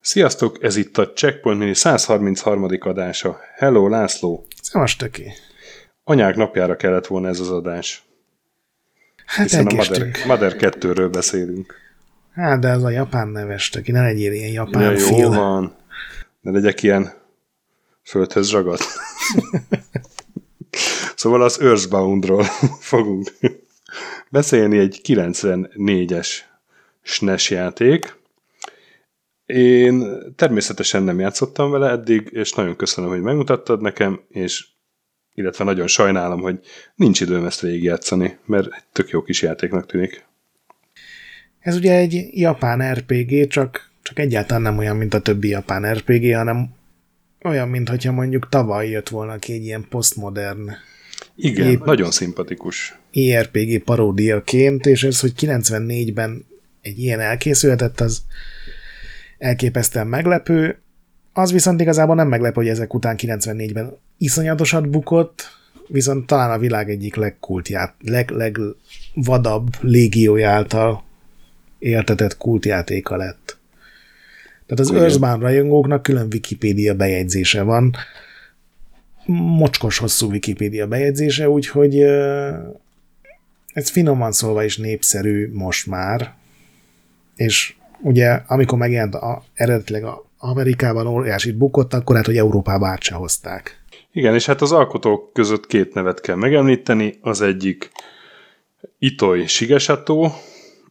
Sziasztok, ez itt a Checkpoint Mini 133. adása. Hello, László! Szevasz, töki! Anyák napjára kellett volna ez az adás. Hát Hiszen a Mother. Mother 2-ről beszélünk. Hát, de ez a japán neves, töki, ne legyél ilyen japán Ja, jó film. van. Ne legyek ilyen földhöz ragadt. szóval az Earthboundról fogunk beszélni egy 94-es SNES játék. Én természetesen nem játszottam vele eddig, és nagyon köszönöm, hogy megmutattad nekem, és illetve nagyon sajnálom, hogy nincs időm ezt végigjátszani, mert egy tök jó kis játéknak tűnik. Ez ugye egy japán RPG, csak, csak egyáltalán nem olyan, mint a többi japán RPG, hanem olyan, mint hogyha mondjuk tavaly jött volna ki egy ilyen postmodern Igen, Épp- nagyon szimpatikus. ERPG paródiaként, és ez, hogy 94-ben egy ilyen elkészülhetett, az elképesztően meglepő. Az viszont igazából nem meglepő, hogy ezek után 94-ben iszonyatosat bukott, viszont talán a világ egyik legkultját, leg, legvadabb légiója által éltetett kultjátéka lett. Tehát az. Earthbound rajongóknak külön Wikipédia bejegyzése van, mocskos hosszú Wikipédia bejegyzése, úgyhogy ez finoman szólva is népszerű most már, és ugye amikor megjelent a, eredetileg a Amerikában óriásit bukott, akkor hát, hogy Európába át se hozták. Igen, és hát az alkotók között két nevet kell megemlíteni. Az egyik Itoy Shigesato,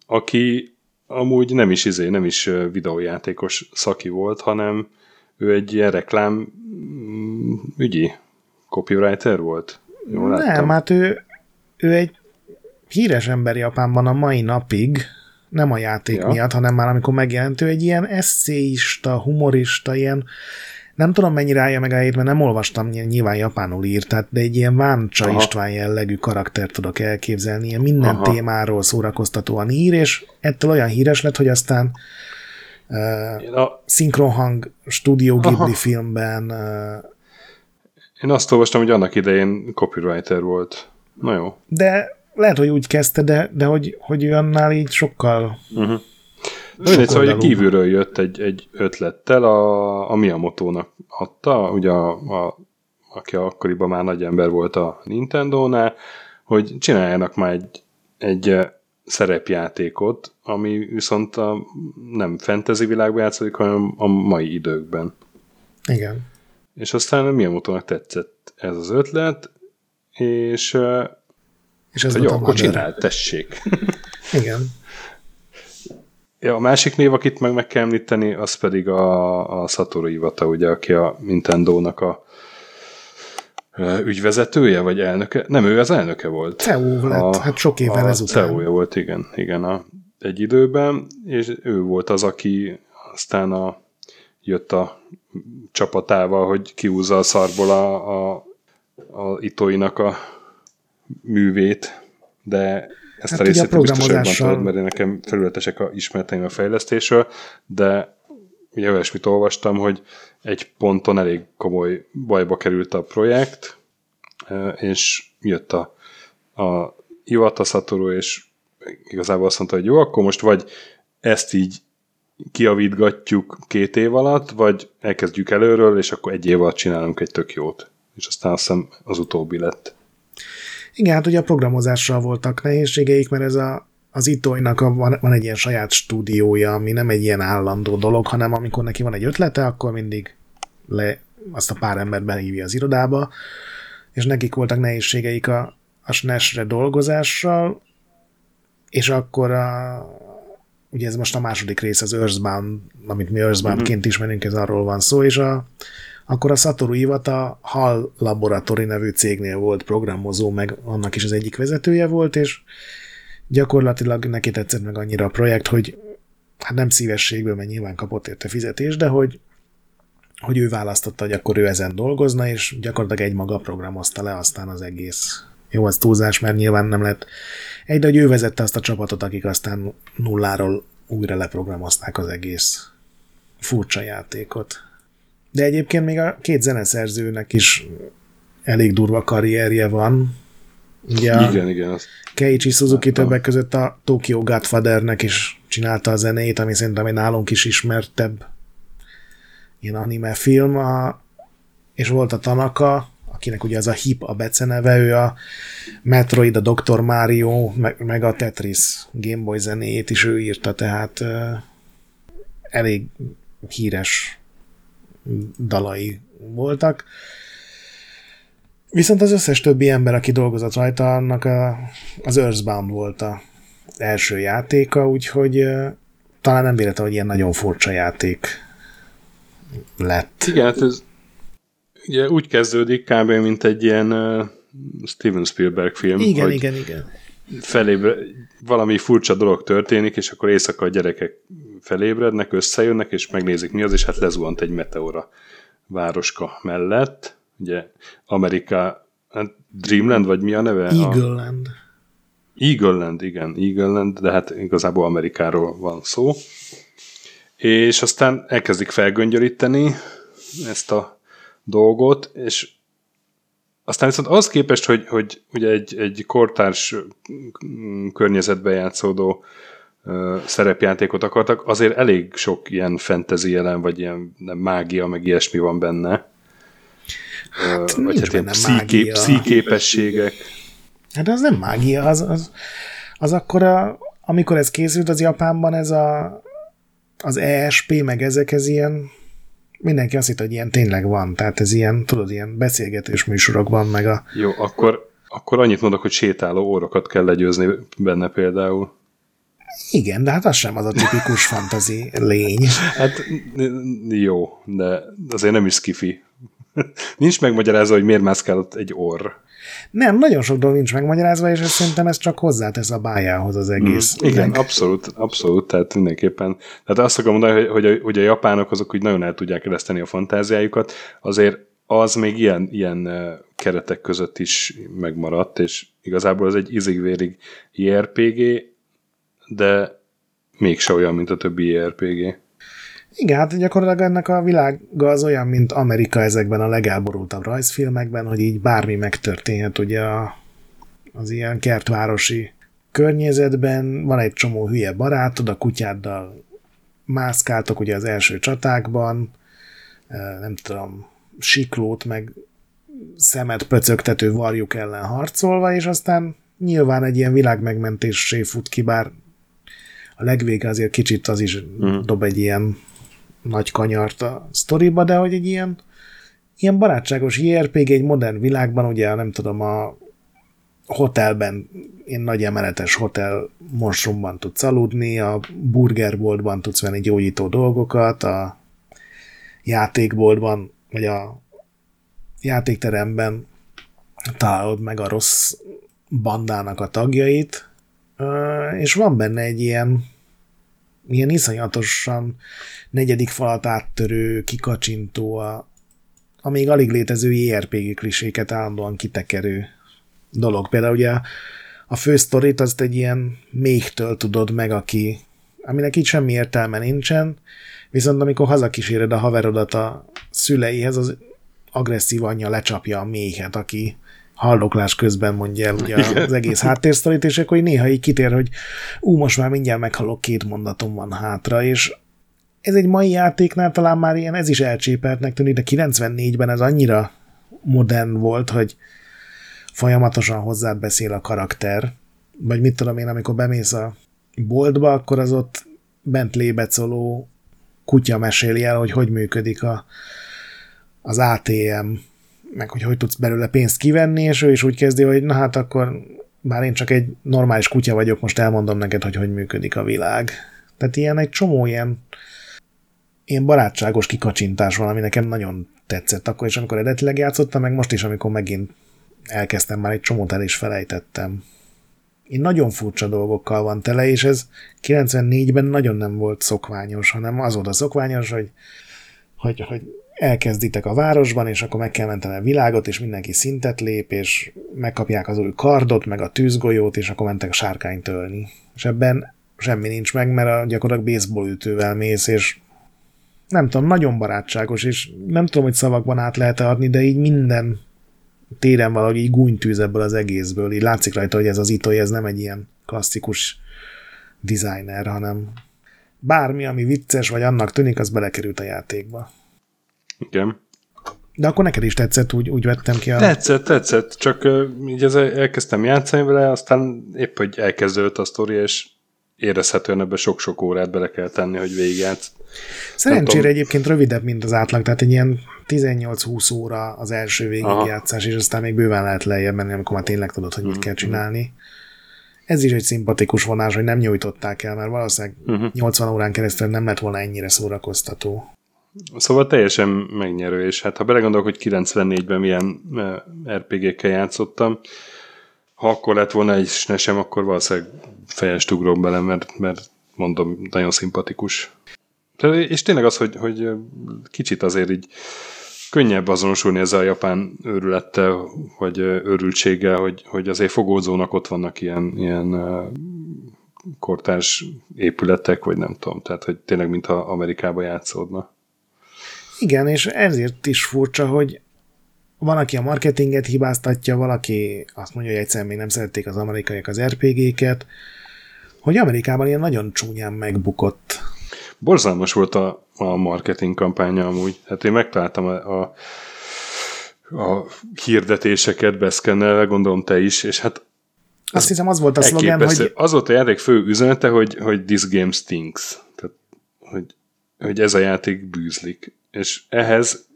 aki amúgy nem is izé, nem is videójátékos szaki volt, hanem ő egy ilyen reklám mm, ügyi copywriter volt. Jól láttam? Nem, hát ő, ő egy híres ember Japánban a mai napig, nem a játék Ja. miatt, hanem már amikor megjelent, ő egy ilyen eszéista, humorista, ilyen nem tudom mennyire állja meg a mert nem olvastam, nyilván japánul írt, tehát, de egy ilyen Váncsa Aha. István jellegű karakter tudok elképzelni, ilyen minden Aha. Témáról szórakoztatóan ír, és ettől olyan híres lett, hogy aztán uh, a, szinkronhang Studio Ghibli Aha. filmben uh, én azt olvastam, hogy annak idején copywriter volt. Na jó. de lehet, hogy úgy kezdte, de, de hogy, hogy ő annál így sokkal Uh-huh. Mindegy, szóval kívülről jött egy, egy ötlettel, a, a Miyamoto-nak adta, ugye a, a, aki akkoriban már nagy ember volt a Nintendo-nál, hogy csináljanak már egy, egy eh, szerepjátékot, ami viszont a, nem fantasy világban játszódik, hanem a mai időkben. Igen. És aztán a Miyamoto-nak tetszett ez az ötlet, és És ez hogy jó, a akkor csináld, tessék. Igen. Ja, a másik név, akit meg meg kell említeni, az pedig a, a Satoru Iwata, ugye, aki a Nintendo-nak a ügyvezetője, vagy elnöke. Nem, ő az elnöke volt. CEO lett, hát sok évvel a ezután. CEO-ja volt, igen, igen, a, egy időben, és ő volt az, aki aztán a, jött a csapatával, hogy kiúzza a szarból a, a, a Itoinak a művét, de ezt Hát a a részét te biztos jobban tudod, mert én nekem felületesek a ismereteim a fejlesztésről, de ugye olyasmit olvastam, hogy egy ponton elég komoly bajba került a projekt, eh, és jött a, a Iwata Satoru, és igazából azt mondta, hogy jó, akkor most vagy ezt így kiavítgatjuk két év alatt, vagy elkezdjük előről, és akkor egy év alatt csinálunk egy tök jót. És aztán azt hiszem az utóbbi lett. Igen, hát ugye a programozással voltak nehézségeik, mert ez a, az Itoynak van, van egy ilyen saját stúdiója, ami nem egy ilyen állandó dolog, hanem amikor neki van egy ötlete, akkor mindig le, azt a pár embert behívja az irodába, és nekik voltak nehézségeik a, a SNES-re dolgozással, és akkor a, ugye ez most a második rész, az Earthbound, amit mi Earthboundként ismerünk, ez arról van szó, és a, akkor a Satoru Iwata HAL Laboratory nevű cégnél volt programozó, meg annak is az egyik vezetője volt, és gyakorlatilag neki tetszett meg annyira a projekt, hogy hát nem szívességből, mert nyilván kapott érte fizetés, de hogy, hogy ő választotta, hogy akkor ő ezen dolgozna, és gyakorlatilag egy maga programozta le aztán az egész. Jó, az túlzás, mert nyilván nem lett egy, de hogy ő vezette azt a csapatot, akik aztán nulláról újra leprogramozták az egész furcsa játékot. De egyébként még a két zeneszerzőnek is elég durva karrierje van. Ugye igen, igen. Az... Keiichi Suzuki többek között a Tokyo Godfathernek is csinálta a zenét, ami szerintem egy nálunk is ismertebb ilyen anime film, a, és volt a Tanaka, akinek ugye az a Hip a beceneve, ő a Metroid, a Dr. Mario, meg, a Tetris Gameboy zenéjét is ő írta, tehát elég híres dalai voltak. Viszont az összes többi ember, aki dolgozott rajta, annak a, az Earthbound volt a első játéka, úgyhogy talán nem véletlen, hogy ilyen nagyon furcsa játék lett. Igen, hát ez ugye úgy kezdődik kb. mint egy ilyen uh, Steven Spielberg film. Igen, igen, igen. Felébre valami furcsa dolog történik, és akkor éjszaka a gyerekek felébrednek, összejönnek, és megnézik mi az, és hát lezuhant egy meteora városka mellett. Ugye Amerika, hát Dreamland, vagy mi a neve? Eagleland. A... Eagleland, igen, Eagleland, de hát igazából Amerikáról van szó. És aztán elkezdik felgöngyölíteni ezt a dolgot, és aztán viszont az képest, hogy, hogy ugye egy, egy kortárs környezetben játszódó uh, szerepjátékot akartak, azért elég sok ilyen fantasy jelen, vagy ilyen nem, mágia, meg ilyesmi van benne. Hát, uh, vagy hát ilyen pszíké, pszíképességek. Hát az nem mágia, az, az, az akkor, a, amikor ez készült az Japánban, ez a, az ESP, meg ezek, ez ilyen mindenki azt hitt, hogy ilyen tényleg van, tehát ez ilyen, tudod, ilyen beszélgetés műsorokban, meg a... Jó, akkor, akkor annyit mondok, hogy sétáló órokat kell legyőzni benne például. Igen, de hát az sem az a tipikus fantazi lény. Hát jó, de azért nem is skifi. Nincs megmagyarázva, hogy miért mászkál ott egy orr. Nem, nagyon sok dolog nincs megmagyarázva, és szerintem ez csak hozzátesz a bájához az egész. Mm, igen, abszolút, abszolút, tehát mindenképpen. Tehát azt akarom mondani, hogy, hogy, a, hogy a japánok azok úgy nagyon el tudják kereszteni a fantáziájukat, azért az még ilyen, ilyen keretek között is megmaradt, és igazából ez egy izigvérig IRPG, de mégse olyan, mint a többi IRPG. Igen, hát gyakorlatilag ennek a világa az olyan, mint Amerika ezekben a legelborultabb rajzfilmekben, hogy így bármi megtörténhet ugye a, az ilyen kertvárosi környezetben, van egy csomó hülye barátod, a kutyáddal mászkáltok ugye az első csatákban, nem tudom, siklót, meg szemet pöcögtető varjuk ellen harcolva, és aztán nyilván egy ilyen világmegmentésé fut ki, bár a legvége azért kicsit az is mm. dob egy ilyen nagy kanyart a sztoriba, de hogy egy ilyen, ilyen barátságos JRPG egy modern világban, ugye nem tudom, a hotelben, én nagy emeletes hotel monstrumban tudsz aludni, a burgerboltban tudsz venni gyógyító dolgokat, a játékboltban, vagy a játékteremben találod meg a rossz bandának a tagjait, és van benne egy ilyen ilyen iszonyatosan negyedik falat áttörő, kikacsintó, a, a még alig létező JRPG kliséket állandóan kitekerő dolog. Például ugye a fő sztorit azt egy ilyen méhtől tudod meg, aki, aminek így semmi értelme nincsen, viszont amikor hazakíséred a haverodat a szüleihez, az agresszív anyja lecsapja a méhet, aki haldoklás közben mondja el ugye az egész háttérsztorit, és akkor néha így kitér, hogy ú, most már mindjárt meghalok, két mondatom van hátra, és ez egy mai játéknál talán már ilyen, ez is elcsépeltnek tűnik, de 94-ben ez annyira modern volt, hogy folyamatosan hozzád beszél a karakter, vagy mit tudom én, amikor bemész a boltba, akkor az ott bent lébecoló kutya meséli el, hogy hogy működik a, az ATM, meg hogy hogy tudsz belőle pénzt kivenni, és ő is úgy kezdi, hogy na hát akkor már én csak egy normális kutya vagyok, most elmondom neked, hogy hogy működik a világ. Tehát ilyen egy csomó ilyen, ilyen barátságos kikacsintás van, ami nekem nagyon tetszett akkor is, amikor eredetileg játszottam, meg most is, amikor megint elkezdtem, már egy csomót el is felejtettem. Én nagyon furcsa dolgokkal van tele, és ez 94-ben nagyon nem volt szokványos, hanem az volt a szokványos, hogy, hogy, hogy elkezditek a városban, és akkor meg kell menteni a világot, és mindenki szintet lép, és megkapják az új kardot, meg a tűzgolyót, és akkor mentek a sárkányt tölni. És ebben semmi nincs meg, mert a gyakorlatilag baseball ütővel mész, és nem tudom, nagyon barátságos, és nem tudom, hogy szavakban át lehet adni, de így minden téren valahogy így gúnytűz ebből az egészből. Így látszik rajta, hogy ez az Itoi, ez nem egy ilyen klasszikus designer, hanem bármi, ami vicces, vagy annak tűnik, az belekerült a játékba. Igen. De akkor neked is tetszett, úgy, úgy vettem ki a... Tetszett, tetszett, csak uh, így ez elkezdtem játszani vele, aztán épp, hogy elkezdődött a sztori, és érezhetően ebbe sok-sok órát bele kell tenni, hogy végigjátsz. Szerencsére egyébként rövidebb, mint az átlag, tehát egy ilyen 18-20 óra az első végigjátszás, és aztán még bőven lehet lejjebb menni, amikor már tényleg tudod, hogy mit mm-hmm. kell csinálni. Ez is egy szimpatikus vonás, hogy nem nyújtották el, mert valószínűleg uh-huh. 80 órán keresztül nem lett volna ennyire szórakoztató. Szóval teljesen megnyerő, és hát ha belegondolok, hogy 94-ben milyen RPG-kkel játszottam, ha akkor lett volna egy SNES-em, akkor valószínűleg fejest ugrom bele, mert, mert mondom, nagyon szimpatikus. És tényleg az, hogy, hogy kicsit azért így könnyebb azonosulni ezzel a japán őrülettel, vagy őrültséggel, hogy, hogy azért fogódzónak ott vannak ilyen, ilyen kortárs épületek, vagy nem tudom, tehát hogy tényleg mintha Amerikába játszódna. Igen, és ezért is furcsa, hogy van, aki a marketinget hibáztatja, valaki azt mondja, hogy egyszerűen még nem szerették az amerikaiak az RPG-ket, hogy Amerikában ilyen nagyon csúnyán megbukott. Borzalmas volt a, a marketing kampánya amúgy. Hát én megtaláltam a, a, a hirdetéseket beszkennelve, gondolom te is, és hát azt hiszem az volt a szlogen, hogy... Az volt a játék fő üzenete, hogy, hogy this game stinks. Tehát, hogy, hogy ez a játék bűzlik. És ehhez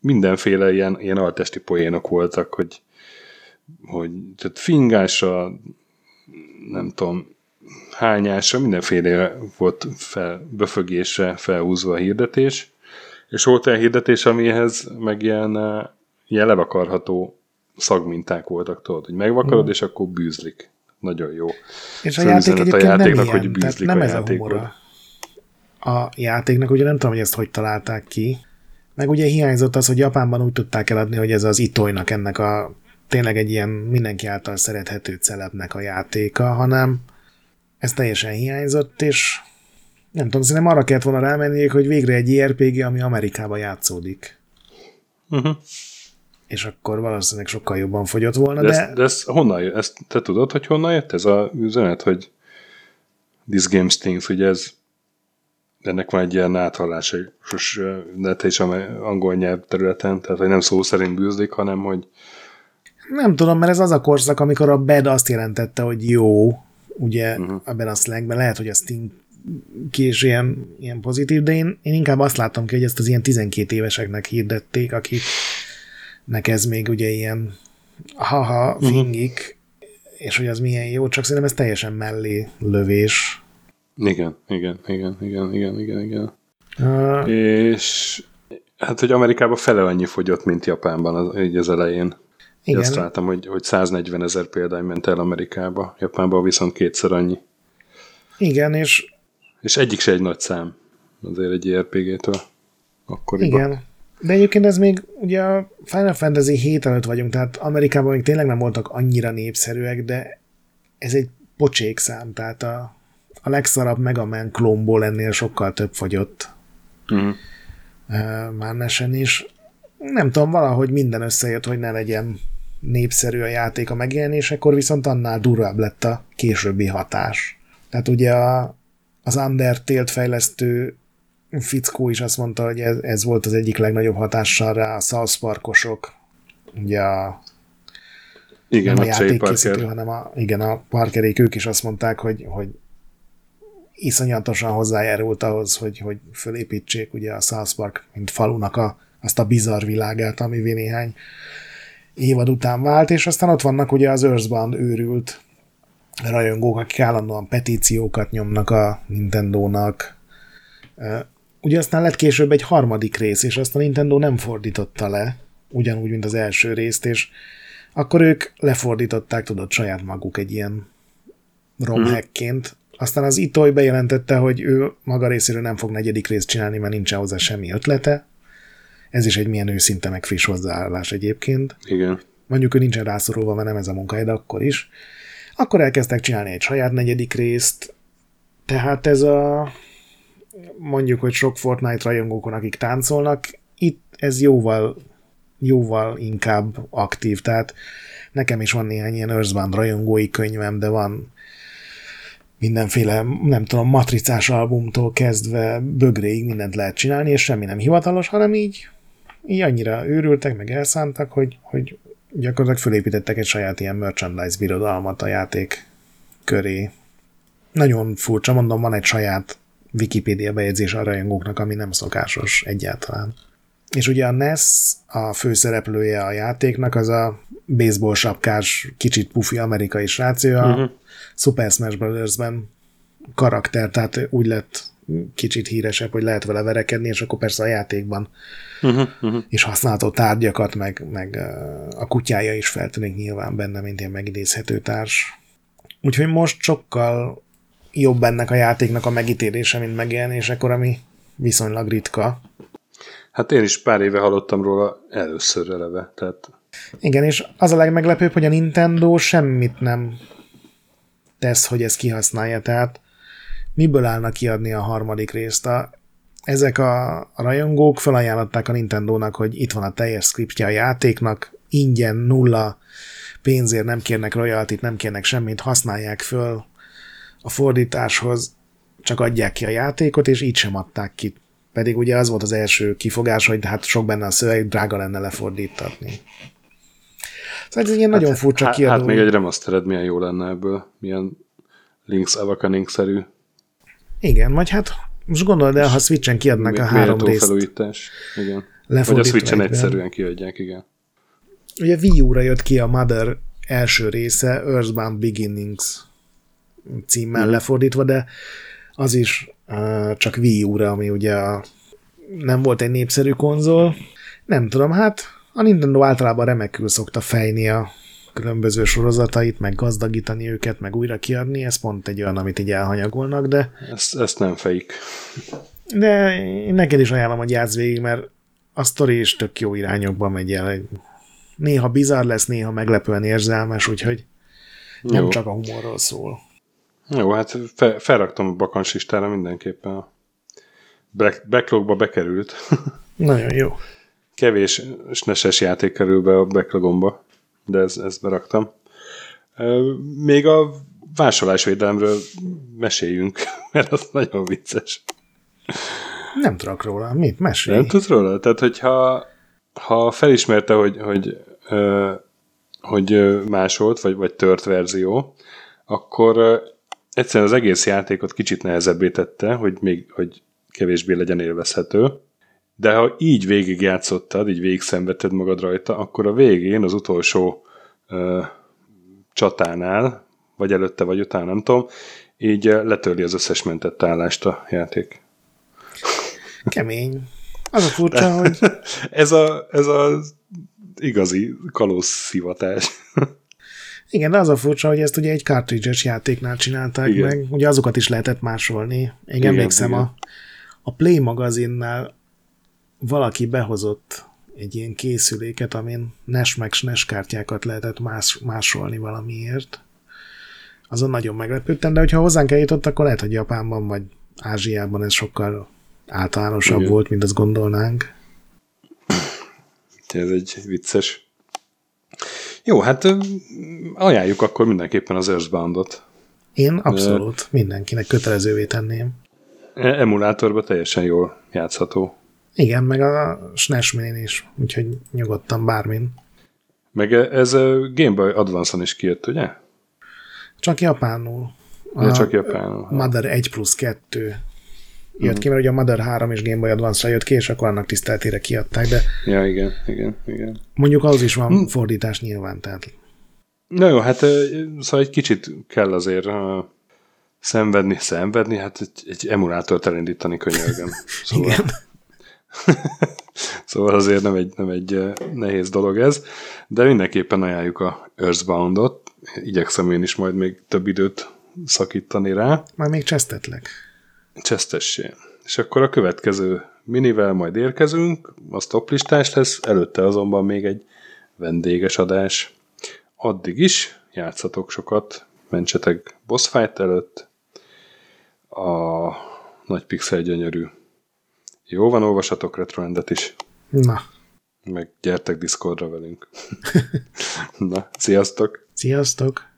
mindenféle ilyen, ilyen altesti poénok voltak, hogy, hogy tehát fingása, nem tudom, hányása, mindenféle volt fel, befögésre felhúzva a hirdetés, és volt olyan hirdetés, amihez meg ilyen, ilyen levakarható szagminták voltak, tudod, hogy megvakarod, mm. és akkor bűzlik. Nagyon jó. És a játék a játéknak, nem hogy bűzlik nem a ez a humora. A játéknak ugye nem tudom, hogy ezt hogy találták ki, meg ugye hiányzott az, hogy Japánban úgy tudták eladni, hogy ez az itoynak ennek a tényleg egy ilyen mindenki által szerethető celebnek a játéka, hanem ez teljesen hiányzott, és nem tudom, szerintem arra kellett volna rámenni, hogy végre egy IRPG, ami Amerikába játszódik. Uh-huh. És akkor valószínűleg sokkal jobban fogyott volna, de... De, ez, de ez honnan jött? Ezt te tudod, hogy honnan jött ez a üzenet, hogy This Game Stings, hogy ez ennek van egy ilyen áthallása, de te is angol nyelv területen, tehát hogy nem szó szerint bűzlik, hanem hogy nem tudom, mert ez az a korszak, amikor a bed azt jelentette, hogy jó, ugye uh-huh. ebben a slangben lehet, hogy a ki is ilyen, ilyen pozitív, de én, én inkább azt látom ki, hogy ezt az ilyen 12 éveseknek hirdették, akiknek ez még ugye ilyen haha, mhm. fingik, uh-huh. és hogy az milyen jó, csak szerintem ez teljesen mellé lövés. Igen, igen, igen, igen, igen, igen, igen. Uh, és hát, hogy Amerikában fele annyi fogyott, mint Japánban az, így az elején. Igen. Azt láttam, hogy, hogy 140 ezer példány ment el Amerikába, Japánban viszont kétszer annyi. Igen, és... És egyik se egy nagy szám azért egy JRPG-től akkoriban. Igen, de egyébként ez még ugye a Final Fantasy 7 előtt vagyunk, tehát Amerikában még tényleg nem voltak annyira népszerűek, de ez egy pocsék szám, tehát a, a legszarabb Mega Man klónból ennél sokkal több fogyott. Uh-huh. Uh, Márnesen is. Nem tudom, valahogy minden összejött, hogy ne legyen népszerű a játék a megjelenésekor, viszont annál durvább lett a későbbi hatás. Tehát ugye a, az Undertale-t fejlesztő fickó is azt mondta, hogy ez, ez volt az egyik legnagyobb hatással rá a South Parkosok, ugye a igen, nem a, a játékkészítő, hanem a, igen, a Parkerék, ők is azt mondták, hogy, hogy iszonyatosan hozzájárult ahhoz, hogy, hogy fölépítsék ugye a South Park, mint falunak a, azt a bizarr világát, ami néhány évad után vált, és aztán ott vannak ugye az Earthbound őrült rajongók, akik állandóan petíciókat nyomnak a Nintendo-nak. Ugye aztán lett később egy harmadik rész, és azt a Nintendo nem fordította le, ugyanúgy, mint az első részt, és akkor ők lefordították, tudod, saját maguk egy ilyen romhackként. Aztán az Itoy bejelentette, hogy ő maga részéről nem fog negyedik részt csinálni, mert nincs hozzá semmi ötlete, ez is egy milyen őszinte meg friss hozzáállás egyébként. Igen. Mondjuk, hogy nincsen rászorulva, mert nem ez a munkahely, de akkor is. Akkor elkezdtek csinálni egy saját negyedik részt, tehát ez a mondjuk, hogy sok Fortnite rajongókon, akik táncolnak, itt ez jóval jóval inkább aktív, tehát nekem is van néhány ilyen Earthbound rajongói könyvem, de van mindenféle, nem tudom, matricás albumtól kezdve bögréig mindent lehet csinálni, és semmi nem hivatalos, hanem így, így annyira őrültek, meg elszántak, hogy, hogy gyakorlatilag fölépítettek egy saját ilyen merchandise birodalmat a játék köré. Nagyon furcsa, mondom, van egy saját Wikipédia bejegyzés a rajongóknak, ami nem szokásos egyáltalán. És ugye a NES, a főszereplője a játéknak, az a baseball sapkás, kicsit pufi amerikai srác, a uh-huh. Super Smash Brothers-ben karakter, tehát úgy lett kicsit híresebb, hogy lehet vele verekedni, és akkor persze a játékban uh-huh, uh-huh. is használható tárgyakat, meg, meg a kutyája is feltűnik nyilván benne, mint ilyen megidézhető társ. Úgyhogy most sokkal jobb ennek a játéknak a megítélése, mint megjelenésekor, ami viszonylag ritka. Hát én is pár éve hallottam róla először eleve, tehát... Igen, és az a legmeglepőbb, hogy a Nintendo semmit nem tesz, hogy ezt kihasználja, tehát miből állnak kiadni a harmadik részt? A, ezek a, rajongók felajánlották a Nintendo-nak, hogy itt van a teljes scriptje a játéknak, ingyen, nulla pénzért nem kérnek royaltit, nem kérnek semmit, használják föl a fordításhoz, csak adják ki a játékot, és így sem adták ki. Pedig ugye az volt az első kifogás, hogy hát sok benne a szöveg, drága lenne lefordítatni. Szóval ez egy ilyen hát, nagyon furcsa hát, kiadó. Hát még egy remastered milyen jó lenne ebből, milyen Link's Awakening-szerű. Igen, vagy hát most gondolod el, ha Switchen kiadnak a három részt. felújítás, igen. Vagy a Switchen egyben. egyszerűen kiadják, igen. Ugye Wii U-ra jött ki a Mother első része, Earthbound Beginnings címmel mm. lefordítva, de az is csak Wii U-ra, ami ugye nem volt egy népszerű konzol. Nem tudom, hát a Nintendo általában remekül szokta fejni a különböző sorozatait, meg gazdagítani őket, meg újra kiadni, ez pont egy olyan, amit így elhanyagolnak, de... Ezt, ezt nem fejik. De én neked is ajánlom, hogy játsz végig, mert a sztori is tök jó irányokba megy el. Néha bizarr lesz, néha meglepően érzelmes, úgyhogy nem jó. csak a humorról szól. Jó, hát fe, felraktam a bakansistára mindenképpen. A backlogba bekerült. Nagyon jó. Kevés neses játék kerül be a backlogomba de ez, ezt beraktam. Még a vásárlásvédelemről meséljünk, mert az nagyon vicces. Nem tudok róla. Mit? Mesélj. Nem tudsz róla? Tehát, hogyha ha felismerte, hogy, hogy, hogy másolt, vagy, vagy tört verzió, akkor egyszerűen az egész játékot kicsit nehezebbé tette, hogy még hogy kevésbé legyen élvezhető, de ha így végigjátszottad, így végig szenvedted magad rajta, akkor a végén, az utolsó ö, csatánál, vagy előtte, vagy utána, nem tudom, így letörli az összes mentett állást a játék. Kemény. Az a furcsa, hogy... ez, a, ez a igazi kalózszivatás. Igen, de az a furcsa, hogy ezt ugye egy cartridge játéknál csinálták igen. meg, ugye azokat is lehetett másolni. Én igen, emlékszem igen. A, a Play magazinnál valaki behozott egy ilyen készüléket, amin NES meg SNES kártyákat lehetett más, másolni valamiért. Azon nagyon meglepődtem, de hogyha hozzánk eljutott, akkor lehet, hogy Japánban vagy Ázsiában ez sokkal általánosabb Igen. volt, mint azt gondolnánk. Ez egy vicces. Jó, hát ajánljuk akkor mindenképpen az Earthbound-ot. Én abszolút mindenkinek kötelezővé tenném. E, emulátorban teljesen jól játszható. Igen, meg a SNES is, úgyhogy nyugodtan bármin. Meg ez a Game Boy Advance-on is kijött, ugye? Csak japánul. Ja, csak japánul. Mother 1 plusz 2 jött mm. ki, mert ugye a Mother 3 és Game Boy Advance-ra jött ki, és akkor annak tiszteltére kiadták, de... Ja, igen, igen, igen. Mondjuk az is van mm. fordítás nyilván, tehát... Na jó, hát szóval egy kicsit kell azért uh, szenvedni, szenvedni, hát egy, egy emulátort elindítani könyörgöm. Szóval... igen. szóval azért nem egy, nem egy eh, nehéz dolog ez, de mindenképpen ajánljuk a Earthbound-ot. Igyekszem én is majd még több időt szakítani rá. Majd még csesztetlek. Csesztessé. És akkor a következő minivel majd érkezünk, az toplistás lesz, előtte azonban még egy vendéges adás. Addig is játszatok sokat, mentsetek boss fight előtt, a nagy pixel gyönyörű jó van, olvasatok Retroendet is. Na. Meg gyertek Discordra velünk. Na, sziasztok! Sziasztok!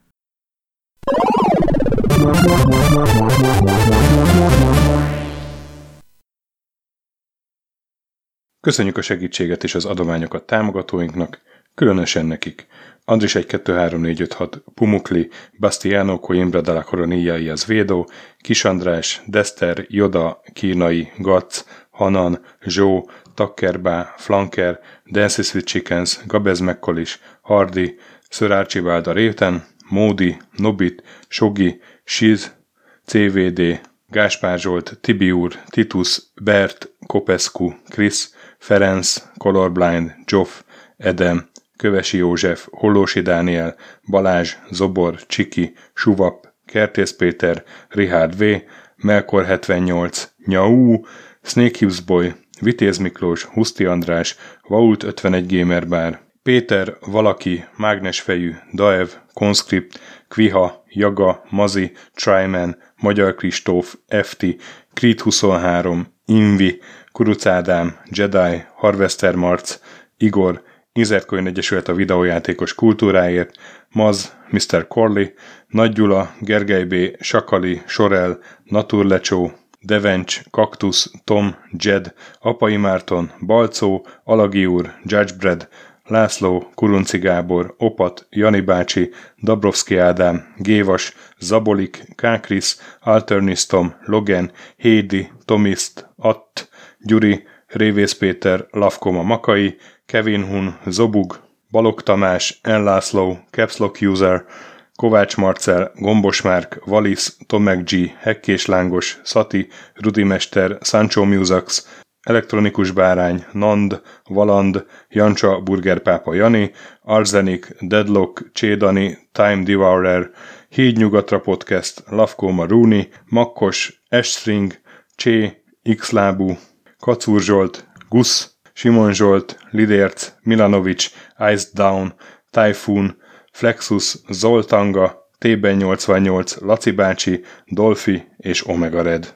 Köszönjük a segítséget és az adományokat támogatóinknak, különösen nekik. Andris 1 2 3 4 5 6 Pumukli, Bastiano Coimbra de la Coronilla y Azvedo, Kis András, Dester, Joda, Kínai, Gac, Hanan, Zsó, Takkerbá, Flanker, Dances with Chickens, Gabez Mekkolis, Hardy, Sir Archibald a Réten, Módi, Nobit, Sogi, Siz, CVD, Gáspár Zsolt, Tibiur, Titus, Bert, Kopescu, Krisz, Ferenc, Colorblind, Joff, Edem, Kövesi József, Hollósi Dániel, Balázs, Zobor, Csiki, Suvap, Kertész Péter, Richard V, Melkor 78, Nyau, Snake Hughes Boy, Vitéz Miklós, Huszti András, Vault 51 Gamer Bar, Péter, Valaki, Mágnesfejű, Daev, Conscript, Kviha, Jaga, Mazi, Tryman, Magyar Kristóf, FT, Creed 23, Invi, Kuruc Ádám, Jedi, Harvester Marc, Igor, Inzertcoin Egyesület a videójátékos kultúráért, Maz, Mr. Corley, Nagy Gyula, Gergely B., Sakali, Sorel, Naturlecsó, Devencs, Kaktusz, Tom, Jed, Apai Márton, Balcó, Alagi úr, Judgebred, László, Kurunci Gábor, Opat, Jani bácsi, Dabrowski Ádám, Gévas, Zabolik, Kákris, Alternisztom, Logan, Hédi, Tomiszt, Att, Gyuri, Révész Péter, Lavkoma Makai, Kevin Hun, Zobug, Balog Tamás, Enlászló, Capslock User, Kovács Marcel, Gombos Márk, Valisz, Tomek G, Hekkés Lángos, Szati, Rudimester, Sancho Musax, Elektronikus Bárány, Nand, Valand, Jancsa, Burgerpápa Jani, Arzenik, Deadlock, Csédani, Time Devourer, Híd Nyugatra Podcast, Lavko Maruni, Makkos, Estring, Csé, Xlábú, Kacúr Zsolt, Gusz, Simon Zsolt, Lidérc, Milanovic, Ice Down, Typhoon, Flexus, Zoltanga, T-ben 88, Laci bácsi, Dolfi és Omega Red.